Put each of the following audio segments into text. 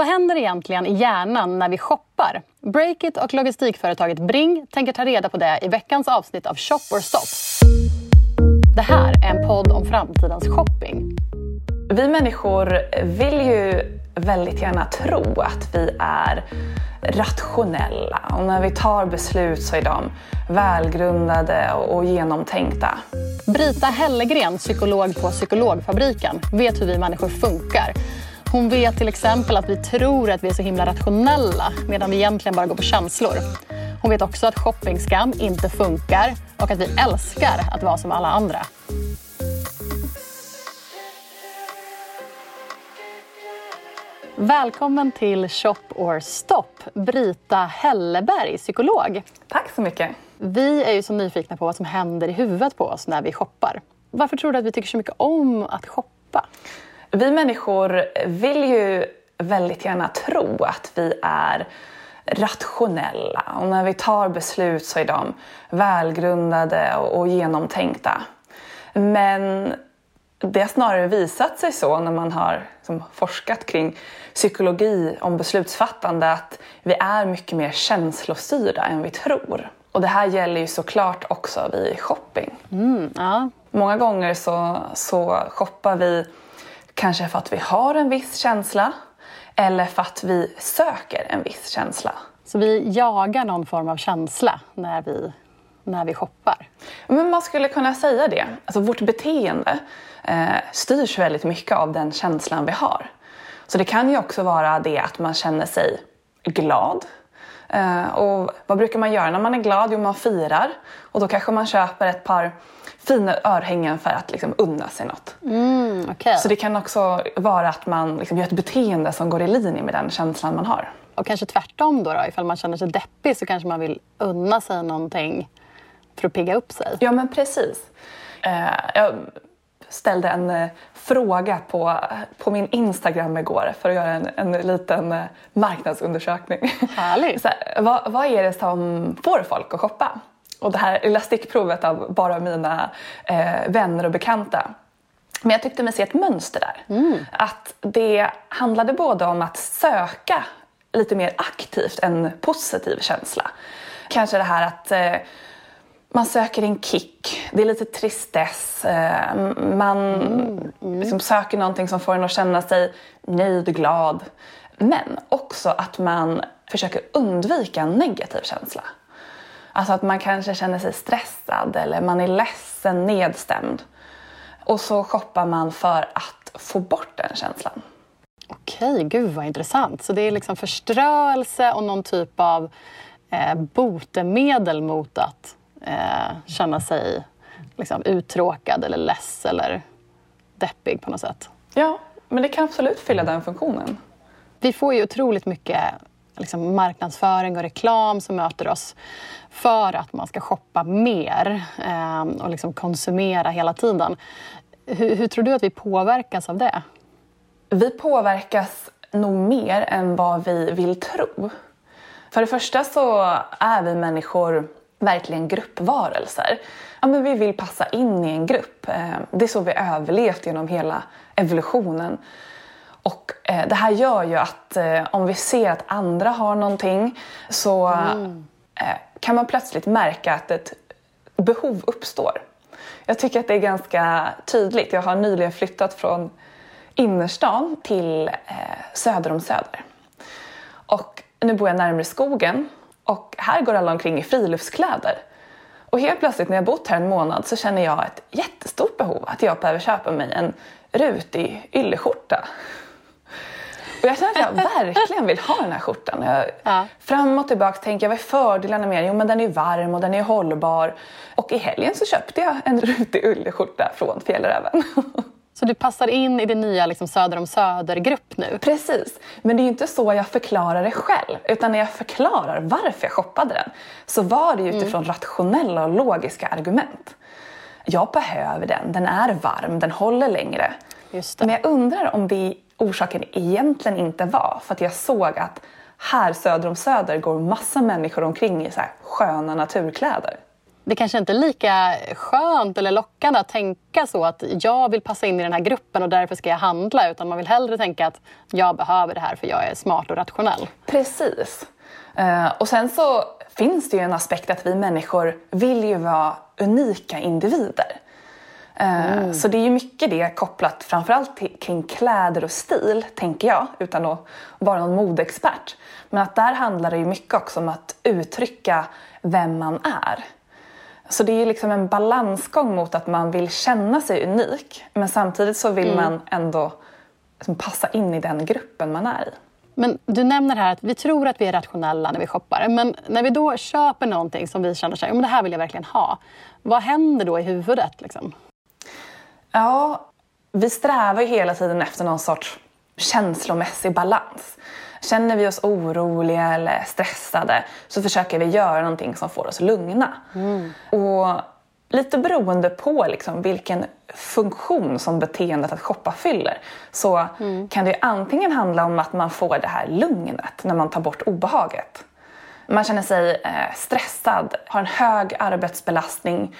Vad händer egentligen i hjärnan när vi shoppar? Breakit och logistikföretaget Bring tänker ta reda på det i veckans avsnitt av Shop or Stop. Det här är en podd om framtidens shopping. Vi människor vill ju väldigt gärna tro att vi är rationella och när vi tar beslut så är de välgrundade och genomtänkta. Brita Hellegren, psykolog på Psykologfabriken, vet hur vi människor funkar. Hon vet till exempel att vi tror att vi är så himla rationella medan vi egentligen bara går på känslor. Hon vet också att shoppingskam inte funkar och att vi älskar att vara som alla andra. Välkommen till Shop or Stop, Brita Helleberg, psykolog. Tack så mycket. Vi är ju så nyfikna på vad som händer i huvudet på oss när vi shoppar. Varför tror du att vi tycker så mycket om att shoppa? Vi människor vill ju väldigt gärna tro att vi är rationella och när vi tar beslut så är de välgrundade och genomtänkta. Men det har snarare visat sig så när man har liksom forskat kring psykologi om beslutsfattande att vi är mycket mer känslostyrda än vi tror. Och det här gäller ju såklart också vid shopping. Mm, ja. Många gånger så, så shoppar vi kanske för att vi har en viss känsla eller för att vi söker en viss känsla. Så vi jagar någon form av känsla när vi, när vi shoppar? Men man skulle kunna säga det. Alltså vårt beteende eh, styrs väldigt mycket av den känslan vi har. Så det kan ju också vara det att man känner sig glad. Eh, och vad brukar man göra när man är glad? Jo, man firar. Och då kanske man köper ett par fina örhängen för att liksom unna sig något. Mm, okay. Så det kan också vara att man liksom gör ett beteende som går i linje med den känslan man har. Och kanske tvärtom då, då ifall man känner sig deppig så kanske man vill unna sig någonting för att pigga upp sig. Ja men precis. Eh, jag ställde en eh, fråga på, på min Instagram igår för att göra en, en liten eh, marknadsundersökning. Härligt. Så här, vad, vad är det som får folk att shoppa? Och det här lilla stickprovet av bara mina eh, vänner och bekanta. Men jag tyckte mig se ett mönster där. Mm. Att det handlade både om att söka lite mer aktivt en positiv känsla. Kanske det här att eh, man söker en kick, det är lite tristess, eh, man Mm, Liksom söker någonting som får en att känna sig nöjd, glad. Men också att man försöker undvika en negativ känsla. Alltså att man kanske känner sig stressad eller man är ledsen, nedstämd. Och så shoppar man för att få bort den känslan. Okej, gud vad intressant. Så det är liksom förströelse och någon typ av eh, botemedel mot att eh, känna sig liksom, uttråkad eller less eller deppig på något sätt. Ja, men det kan absolut fylla den funktionen. Vi får ju otroligt mycket liksom, marknadsföring och reklam som möter oss för att man ska shoppa mer eh, och liksom konsumera hela tiden. Hur, hur tror du att vi påverkas av det? Vi påverkas nog mer än vad vi vill tro. För det första så är vi människor verkligen gruppvarelser. Ja, men vi vill passa in i en grupp. Eh, det är så vi överlevt genom hela evolutionen. Och eh, det här gör ju att eh, om vi ser att andra har någonting så mm. kan man plötsligt märka att ett behov uppstår. Jag tycker att det är ganska tydligt. Jag har nyligen flyttat från innerstan till söder om Söder. Och nu bor jag närmare skogen och här går alla omkring i friluftskläder. Och helt plötsligt när jag bott här en månad så känner jag ett jättestort behov att jag behöver köpa mig en rutig ylleskjorta. Och jag känner att jag verkligen vill ha den här skjortan. Jag, Ja. Fram och tillbaka tänker jag, vad är fördelarna med den? Jo men den är varm och den är hållbar. Och i helgen så köpte jag en rutig ylleskjorta från Fjällräven. Så du passar in i din nya liksom, Söder om Söder-grupp nu? Precis, men det är ju inte så jag förklarar det själv. Utan när jag förklarar varför jag shoppade den så var det ju utifrån rationella och logiska argument. Jag behöver den, den är varm, den håller längre. Men jag undrar om det orsaken egentligen inte var för att jag såg att här söder om Söder går massa människor omkring i så sköna naturkläder. Det kanske inte är lika skönt eller lockande att tänka så att jag vill passa in i den här gruppen och därför ska jag handla. Utan man vill hellre tänka att jag behöver det här för jag är smart och rationell. Precis. Uh, och sen så finns det ju en aspekt att vi människor vill ju vara unika individer. Uh, mm. Så det är ju mycket det kopplat framförallt till, kring kläder och stil, tänker jag, utan att vara någon modeexpert. Men att där handlar det ju mycket också om att uttrycka vem man är. Så det är liksom en balansgång mot att man vill känna sig unik men samtidigt så vill mm. man ändå liksom passa in i den gruppen man är i. Men du nämner här att vi tror att vi är rationella när vi shoppar. Men när vi då köper någonting som vi känner sig, det här vill jag verkligen ha. Vad händer då i huvudet? Liksom? Ja, vi strävar ju hela tiden efter någon sorts känslomässig balans. Känner vi oss oroliga eller stressade så försöker vi göra någonting som får oss lugna. Mm. Och lite beroende på liksom vilken funktion som beteendet att shoppa fyller så mm. kan det antingen handla om att man får det här lugnet när man tar bort obehaget. Man känner sig eh, stressad, har en hög arbetsbelastning,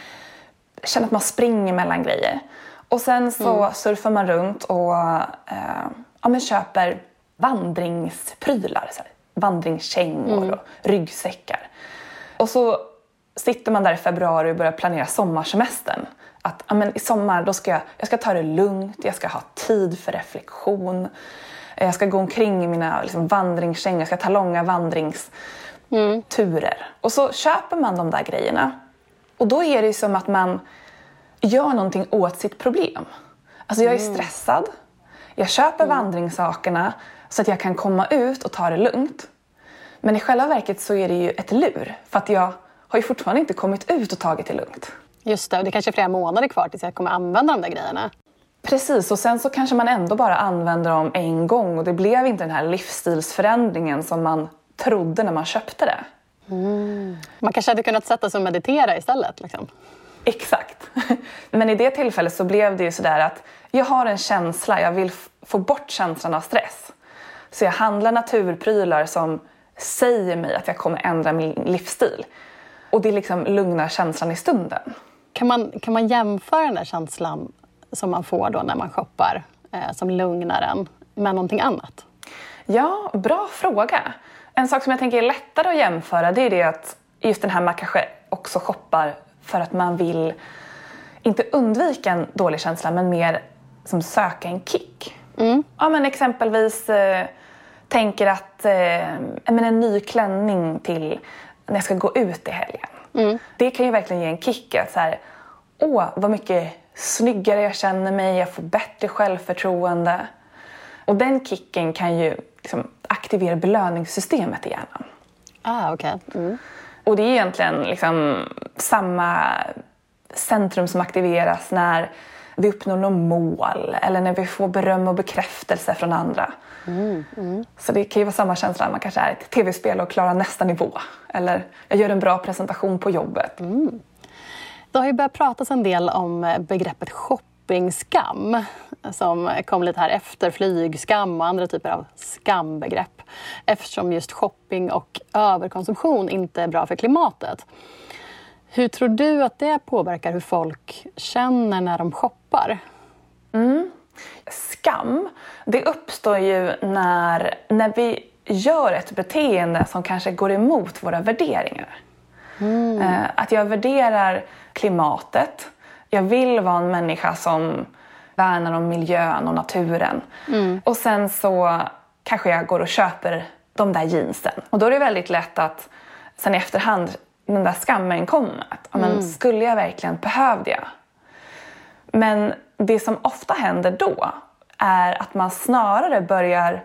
känner att man springer mellan grejer. Och sen så mm. surfar man runt och eh, ja, men köper vandringsprylar. Så här, vandringskängor mm. och ryggsäckar. Och så sitter man där i februari och börjar planera sommarsemestern. Att ja, men i sommar då ska jag, jag ska ta det lugnt, jag ska ha tid för reflektion. Jag ska gå omkring i mina liksom, vandringskängor, jag ska ta långa vandringsturer. Mm. Och så köper man de där grejerna. Och då är det som att man gör någonting åt sitt problem. Alltså jag är mm. stressad, jag köper mm. vandringssakerna så att jag kan komma ut och ta det lugnt. Men i själva verket så är det ju ett lur för att jag har ju fortfarande inte kommit ut och tagit det lugnt. Just det, och det är kanske är flera månader kvar tills jag kommer använda de där grejerna. Precis, och sen så kanske man ändå bara använder dem en gång och det blev inte den här livsstilsförändringen som man trodde när man köpte det. Mm. Man kanske hade kunnat sätta sig och meditera istället. Liksom. Exakt. Men i det tillfället så blev det ju sådär att jag har en känsla, jag vill få bort känslan av stress. Så jag handlar naturprylar som säger mig att jag kommer ändra min livsstil. Och det liksom lugnar känslan i stunden. Kan man, kan man jämföra den där känslan som man får då när man shoppar, eh, som lugnar en, med någonting annat? Ja, bra fråga. En sak som jag tänker är lättare att jämföra det är det att just den här man kanske också shoppar för att man vill inte undvika en dålig känsla men mer som söka en kick. Mm. Ja, men exempelvis eh, tänker att eh, en ny klänning till när jag ska gå ut i helgen. Mm. Det kan ju verkligen ge en kick. Att så här, Åh, vad mycket snyggare jag känner mig, jag får bättre självförtroende. Och den kicken kan ju liksom aktivera belöningssystemet i hjärnan. Ah, okay. Mm. Och det är egentligen liksom samma centrum som aktiveras när vi uppnår något mål eller när vi får beröm och bekräftelse från andra. Mm, mm. Så det kan ju vara samma känsla när man kanske är ett tv-spel och klarar nästa nivå. Eller jag gör en bra presentation på jobbet. Mm. Det har ju börjat pratas en del om begreppet shoppingskam som kom lite här efter flygskam och andra typer av skambegrepp eftersom just shopping och överkonsumtion inte är bra för klimatet. Hur tror du att det påverkar hur folk känner när de shoppar? Mm. Skam, det uppstår ju när, när vi gör ett beteende som kanske går emot våra värderingar. Mm. Eh, att jag värderar klimatet. Jag vill vara en människa som värnar om miljön och naturen. Mm. Och sen så kanske jag går och köper de där jeansen. Och då är det väldigt lätt att sen i efterhand den där skammen kommer. Att, mm. men, skulle jag verkligen, behövde jag? Men det som ofta händer då är att man snarare börjar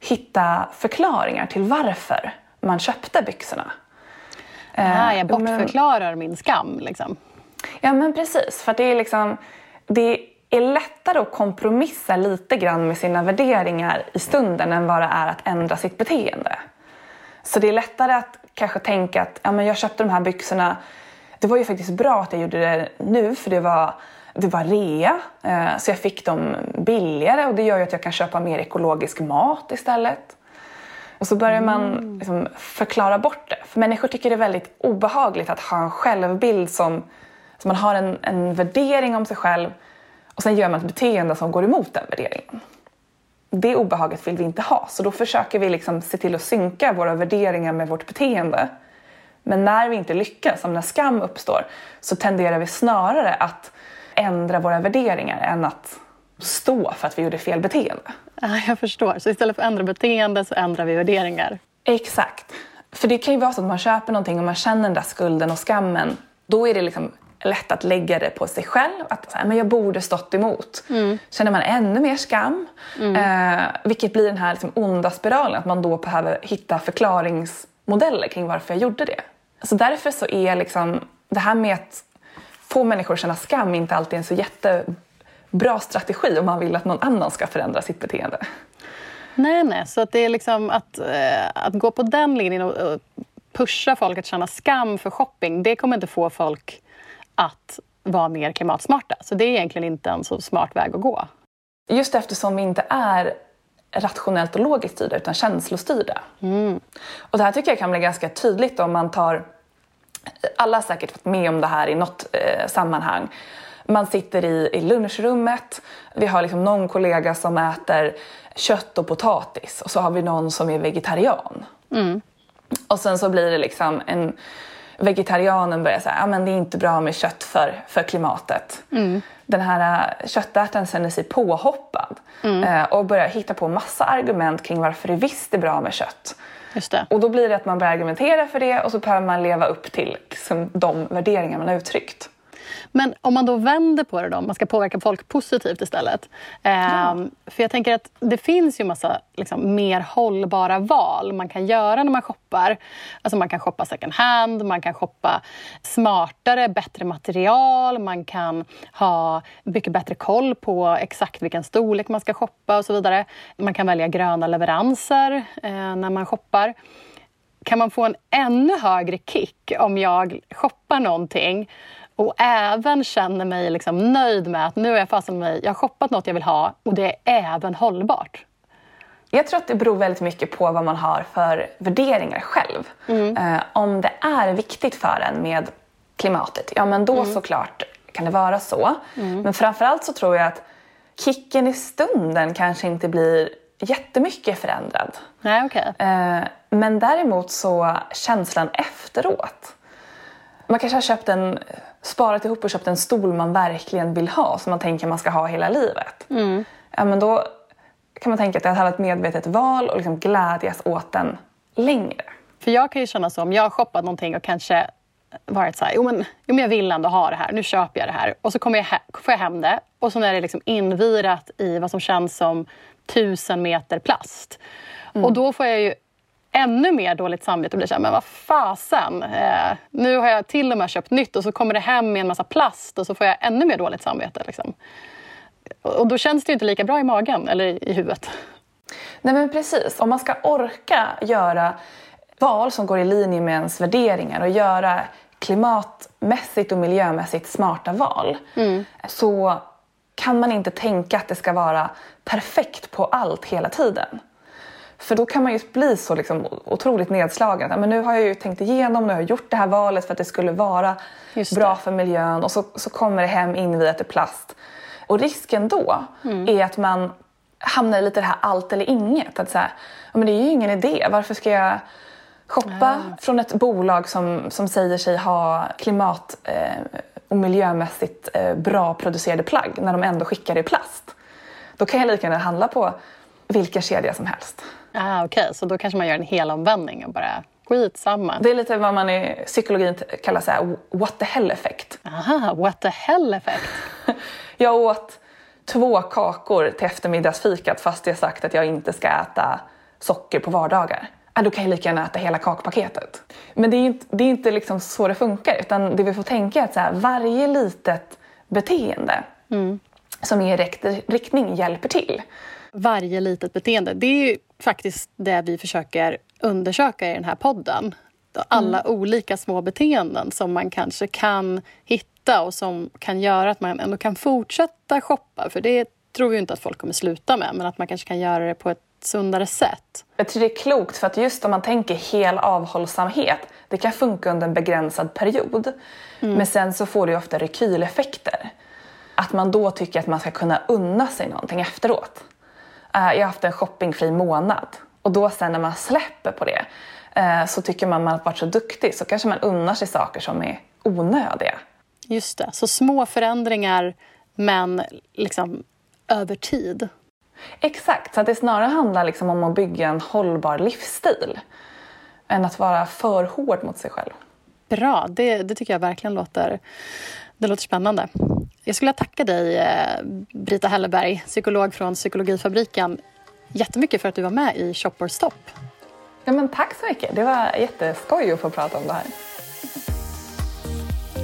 hitta förklaringar till varför man köpte byxorna. Ah, jag bortförklarar men, min skam liksom. Ja men precis, för det är liksom det är lättare att kompromissa lite grann med sina värderingar i stunden än vad det är att ändra sitt beteende. Så det är lättare att kanske tänka att ja, men jag köpte de här byxorna. Det var ju faktiskt bra att jag gjorde det nu för det var, det var rea. Eh, så jag fick dem billigare och det gör ju att jag kan köpa mer ekologisk mat istället. Och så börjar man liksom förklara bort det. För människor tycker det är väldigt obehagligt att ha en självbild som... Så man har en, en värdering om sig själv och sen gör man ett beteende som går emot den värderingen. Det obehaget vill vi inte ha, så då försöker vi liksom se till att synka våra värderingar med vårt beteende. Men när vi inte lyckas, som när skam uppstår, så tenderar vi snarare att ändra våra värderingar än att stå för att vi gjorde fel beteende. Ja, jag förstår. Så istället för att ändra beteende så ändrar vi värderingar? Exakt. För det kan ju vara så att man köper någonting och man känner den där skulden och skammen. Då är det liksom lätt att lägga det på sig själv. Att så här, men jag borde stått emot. Mm. Känner man ännu mer skam, mm. eh, vilket blir den här liksom onda spiralen. Att man då behöver hitta förklaringsmodeller kring varför jag gjorde det. Så därför så är liksom det här med att få människor att känna skam inte alltid en så jättebra strategi om man vill att någon annan ska förändra sitt beteende. Nej, nej. Så att det är liksom att, eh, att gå på den linjen och, och pusha folk att känna skam för shopping, det kommer inte få folk att vara mer klimatsmarta. Så det är egentligen inte en så smart väg att gå. Just eftersom vi inte är rationellt och logiskt styrda utan känslostyrda. Mm. Och det här tycker jag kan bli ganska tydligt om man tar... Alla har säkert varit med om det här i något eh, sammanhang. Man sitter i, i lunchrummet, vi har liksom någon kollega som äter kött och potatis och så har vi någon som är vegetarian. Mm. Och sen så blir det liksom en vegetarianen börjar säga att ah, det är inte bra med kött för, för klimatet. Mm. Den här äh, köttätaren känner sig påhoppad mm. Eh, och börjar hitta på massa argument kring varför det visst är bra med kött. Och då blir det att man börjar argumentera för det och så behöver man leva upp till liksom, de värderingar man har uttryckt. Men om man då vänder på det, då, man ska påverka folk positivt istället. Ja. Um, för jag tänker att det finns ju massa liksom, mer hållbara val man kan göra när man shoppar. Alltså man kan shoppa second hand, man kan shoppa smartare, bättre material, man kan ha mycket bättre koll på exakt vilken storlek man ska shoppa och så vidare. Man kan välja gröna leveranser eh, när man shoppar kan man få en ännu högre kick om jag shoppar någonting och även känner mig liksom nöjd med att nu har jag fastnat mig, jag har shoppat något jag vill ha och det är även hållbart. Jag tror att det beror väldigt mycket på vad man har för värderingar själv. Mm. Eh, om det är viktigt för en med klimatet, ja men då mm. såklart kan det vara så. Mm. Men framförallt så tror jag att kicken i stunden kanske inte blir jättemycket förändrad. Nej, okay. eh, men däremot så känslan efteråt. Man kanske har köpt en sparat ihop och köpt en stol man verkligen vill ha som man tänker man ska ha hela livet. Mm. Ja, men då kan man tänka att det här var ett medvetet val och liksom glädjas åt den längre. För jag kan ju känna så om jag har shoppat någonting och kanske varit så här, jo men, jo men jag vill ändå ha det här, nu köper jag det här. Och så kommer jag får jag hem det och så är det liksom invirat i vad som känns som tusen meter plast. Mm. Och då får jag ju ännu mer dåligt samvete och blir så här, men vad fasen. Eh, nu har jag till och med köpt nytt och så kommer det hem med en massa plast och så får jag ännu mer dåligt samvete. Liksom. Och då känns det inte lika bra i magen eller i huvudet. Nej men precis, om man ska orka göra val som går i linje med ens värderingar och göra klimatmässigt och miljömässigt smarta val mm. så kan man inte tänka att det ska vara perfekt på allt hela tiden. För då kan man ju bli så liksom otroligt nedslagen. Men nu har jag ju tänkt igenom, nu har jag gjort det här valet för att det skulle vara bra för miljön och så, så kommer det hem invirat i plast. Och risken då mm. är att man hamnar i lite det här allt eller inget. Att så här, men det är ju ingen idé, varför ska jag shoppa mm. från ett bolag som, som säger sig ha klimat eh, och miljömässigt eh, bra producerade plagg när de ändå skickar det i plast? Då kan jag lika gärna handla på vilken kedja som helst. Ah, Okej, okay. så då kanske man gör en hel omvändning och bara skitsamma. Det är lite vad man i psykologin kallar så här, what the hell effect. Aha, what the hell effect. jag åt två kakor till eftermiddagsfikat fast jag sagt att jag inte ska äta socker på vardagar. Ah, då kan jag lika gärna äta hela kakpaketet. Men det är inte, det är inte liksom så det funkar utan det vi får tänka är att så här, varje litet beteende mm. som är i rätt riktning hjälper till varje litet beteende. Det är faktiskt det vi försöker undersöka i den här podden. Alla mm. olika små beteenden som man kanske kan hitta och som kan göra att man ändå kan fortsätta shoppa. För det tror vi inte att folk kommer sluta med, men att man kanske kan göra det på ett sundare sätt. Jag tror det är klokt för att just om man tänker hel avhållsamhet, det kan funka under en begränsad period. Mm. Men sen så får det ofta rekyleffekter. Att man då tycker att man ska kunna unna sig någonting efteråt. Uh, jag har haft en shoppingfri månad och då sen när man släpper på det uh, så tycker man att man har varit så duktig så kanske man unnar sig saker som är onödiga. Just det, så små förändringar men liksom över tid. Exakt, så att det snarare handlar liksom om att bygga en hållbar livsstil än att vara för hård mot sig själv. Bra, det, det tycker jag verkligen låter, det låter spännande. Jag skulle tacka dig, eh, Brita Helleberg, psykolog från Psykologifabriken, jättemycket för att du var med i Shop or Stop. Ja, men tack så mycket. Det var jätteskoj att få prata om det här.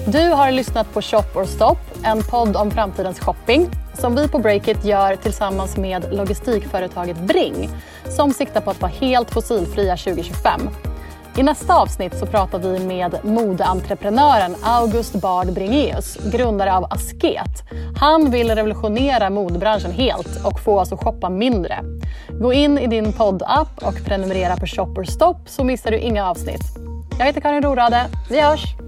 Du har lyssnat på Shop or Stop, en podd om framtidens shopping som vi på Breakit gör tillsammans med logistikföretaget Bring som siktar på att vara helt fossilfria 2025. I nästa avsnitt så pratar vi med modeentreprenören August Bard Bringeus, grundare av Asket. Han vill revolutionera modebranschen helt och få oss att shoppa mindre. Gå in i din poddapp och prenumerera på Shop or Stop så missar du inga avsnitt. Jag heter Karin Rorade. Vi hörs!